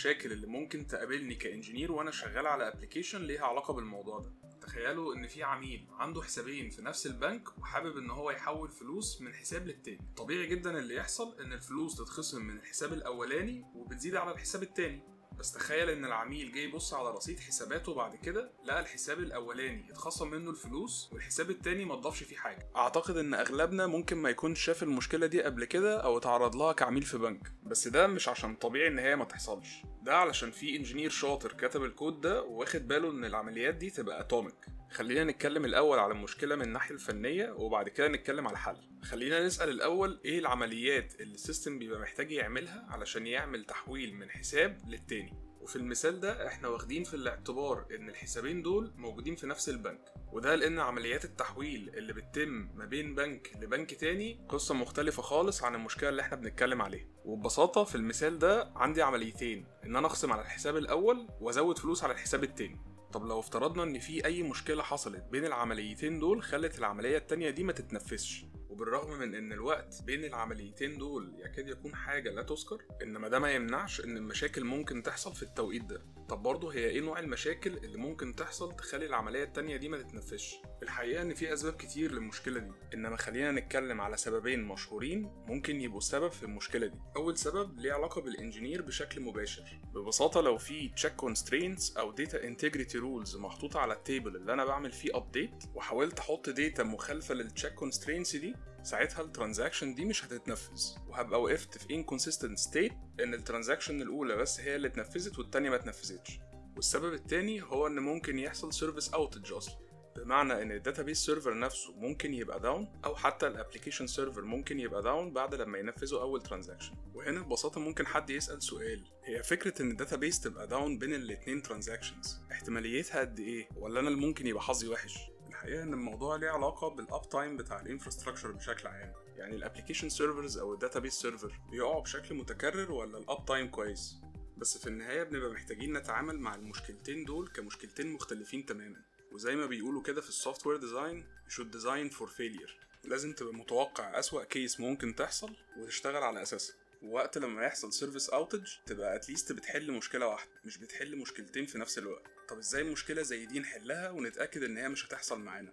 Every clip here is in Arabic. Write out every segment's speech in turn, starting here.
المشاكل اللي ممكن تقابلني ك engineer وأنا شغال على application ليها علاقة بالموضوع ده. تخيلوا إن في عميل عنده حسابين في نفس البنك وحابب إن هو يحول فلوس من حساب للتاني. طبيعي جدا اللي يحصل إن الفلوس تتخصم من الحساب الأولاني وبتزيد على الحساب التاني. بس تخيل إن العميل جاي يبص على رصيد حساباته بعد كده لقى الحساب الأولاني اتخصم منه الفلوس والحساب التاني ما اتضافش فيه حاجة. أعتقد إن أغلبنا ممكن ما يكونش شاف المشكلة دي قبل كده أو اتعرض لها كعميل في بنك بس ده مش عشان طبيعي إن هي ما تحصلش ده علشان في engineer شاطر كتب الكود ده واخد باله إن العمليات دي تبقى atomic. خلينا نتكلم الأول على المشكلة من الناحية الفنية وبعد كده نتكلم على الحل خلينا نسأل الأول إيه العمليات اللي السيستم بيبقى محتاج يعملها علشان يعمل تحويل من حساب للتاني؟ وفي المثال ده إحنا واخدين في الاعتبار إن الحسابين دول موجودين في نفس البنك وده لأن عمليات التحويل اللي بتتم ما بين بنك لبنك تاني قصة مختلفة خالص عن المشكلة اللي إحنا بنتكلم عليها. وببساطة في المثال ده عندي عمليتين إن أنا أخصم على الحساب الأول وأزود فلوس على الحساب التاني. طب لو افترضنا إن في أي مشكلة حصلت بين العمليتين دول خلت العملية التانية دي ما تتنفذش. وبالرغم من إن الوقت بين العمليتين دول يكاد يكون حاجة لا تذكر إنما ده ما يمنعش إن المشاكل ممكن تحصل في التوقيت ده. طب برضه هي إيه نوع المشاكل اللي ممكن تحصل تخلي العملية التانية دي ما تتنفذش؟ الحقيقة إن في أسباب كتير للمشكلة دي إنما خلينا نتكلم على سببين مشهورين ممكن يبقوا سبب في المشكلة دي. أول سبب ليه علاقة بال engineer بشكل مباشر. ببساطة لو في check constraints أو data integrity rules محطوطة على ال table اللي أنا بعمل فيه update وحاولت أحط data مخالفة لل check constraints دي ساعتها ال transaction دي مش هتتنفذ. وهبقى وقفت في inconsistent state إن ال transaction الأولى بس هي اللي اتنفذت والتانية ما اتنفذتش. والسبب التاني هو إن ممكن يحصل service outage أصلا. بمعنى إن ال database server نفسه ممكن يبقى down أو حتى ال application server ممكن يبقى down بعد لما ينفذوا أول transaction وهنا ببساطة ممكن حد يسأل سؤال هي فكرة إن ال database تبقى down بين الاتنين transactions احتماليتها قد إيه؟ ولا أنا اللي ممكن يبقى حظي وحش؟ الحقيقة إن الموضوع ليه علاقة بال uptime بتاع ال infrastructure بشكل عام. يعني ال application servers أو ال database server بيقعوا بشكل متكرر ولا ال uptime كويس؟ بس في النهاية بنبقى محتاجين نتعامل مع المشكلتين دول كمشكلتين مختلفين تماما. وزي ما بيقولوا كده في ال software design should design for failure. لازم تبقى متوقع أسوأ case ممكن تحصل وتشتغل على أساسها. ووقت لما يحصل service outage تبقى at least بتحل مشكلة واحدة مش بتحل مشكلتين في نفس الوقت. طب إزاي مشكلة زي دي نحلها ونتأكد إن هي مش هتحصل معانا؟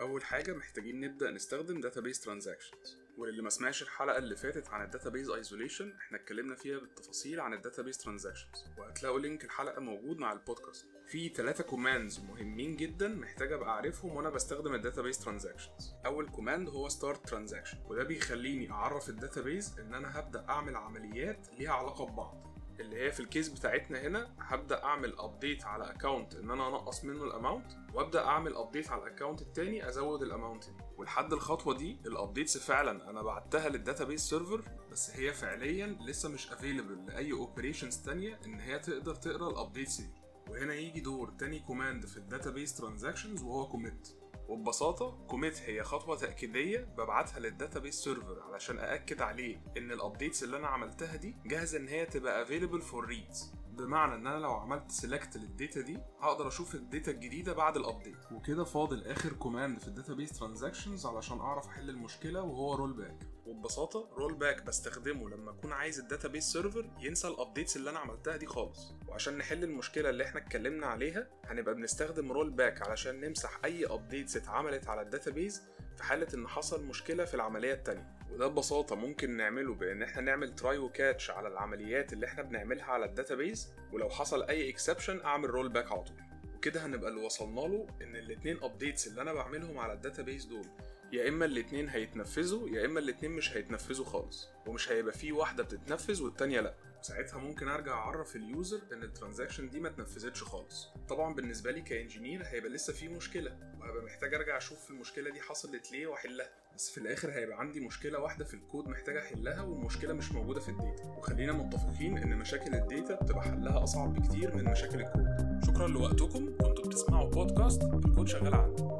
أول حاجة محتاجين نبدأ نستخدم database transactions. وللي ما سمعش الحلقة اللي فاتت عن ال database isolation إحنا اتكلمنا فيها بالتفاصيل عن ال database transactions وهتلاقوا link الحلقة موجود مع البودكاست في ثلاثة commands مهمين جدا محتاج أبقى عارفهم وأنا بستخدم ال database transactions أول command هو start transaction وده بيخليني أعرف ال database إن أنا هبدأ أعمل عمليات ليها علاقة ببعض. اللي هي في ال case بتاعتنا هنا هبدأ أعمل update على account إن أنا أنقص منه ال amount وأبدأ أعمل update على ال account التاني أزود ال amount دي. ولحد الخطوة دي ال updates فعلا أنا بعتها لل database server بس هي فعليا لسه مش available لأي operations تانية إن هي تقدر تقرأ ال updates دي. وهنا يجي دور تاني command في ال database transactions وهو commit وببساطة commit هي خطوة تأكيدية ببعتها لل database server علشان أأكد عليه إن ال updates اللي أنا عملتها دي جاهزة إن هي تبقى available for reads. بمعنى إن أنا لو عملت select لل data دي هقدر أشوف ال data الجديدة بعد ال update وكده فاضل آخر command في ال database transactions علشان أعرف أحل المشكلة وهو rollback وببساطة rollback بستخدمه لما أكون عايز ال database server ينسى ال updates اللي أنا عملتها دي خالص. وعشان نحل المشكلة اللي إحنا اتكلمنا عليها هنبقى بنستخدم rollback علشان نمسح أي updates اتعملت على ال database في حالة إن حصل مشكلة في العملية التانية. وده ببساطة ممكن نعمله بإن إحنا نعمل try و catch على العمليات اللي إحنا بنعملها على ال database ولو حصل أي exception أعمل rollback على طول. وكده هنبقى اللي وصلنا له إن الاتنين updates اللي أنا بعملهم على ال database دول يا إما الاتنين هيتنفذوا يا إما الاتنين مش هيتنفذوا خالص ومش هيبقى فيه واحدة بتتنفذ والتانية لأ. ساعتها ممكن أرجع أعرف ال user إن ال transaction دي ما اتنفذتش خالص. طبعا بالنسبة لي ك engineer هيبقى لسه في مشكلة وهبقى محتاج أرجع أشوف المشكلة دي حصلت ليه وأحلها. بس في الآخر هيبقى عندي مشكلة واحدة في الكود محتاج أحلها والمشكلة مش موجودة في ال data. وخلينا متفقين إن مشاكل ال data بتبقى حلها أصعب بكتير من مشاكل الكود. شكرا لوقتكم كنتوا بتسمعوا بودكاست الكود شغال عنه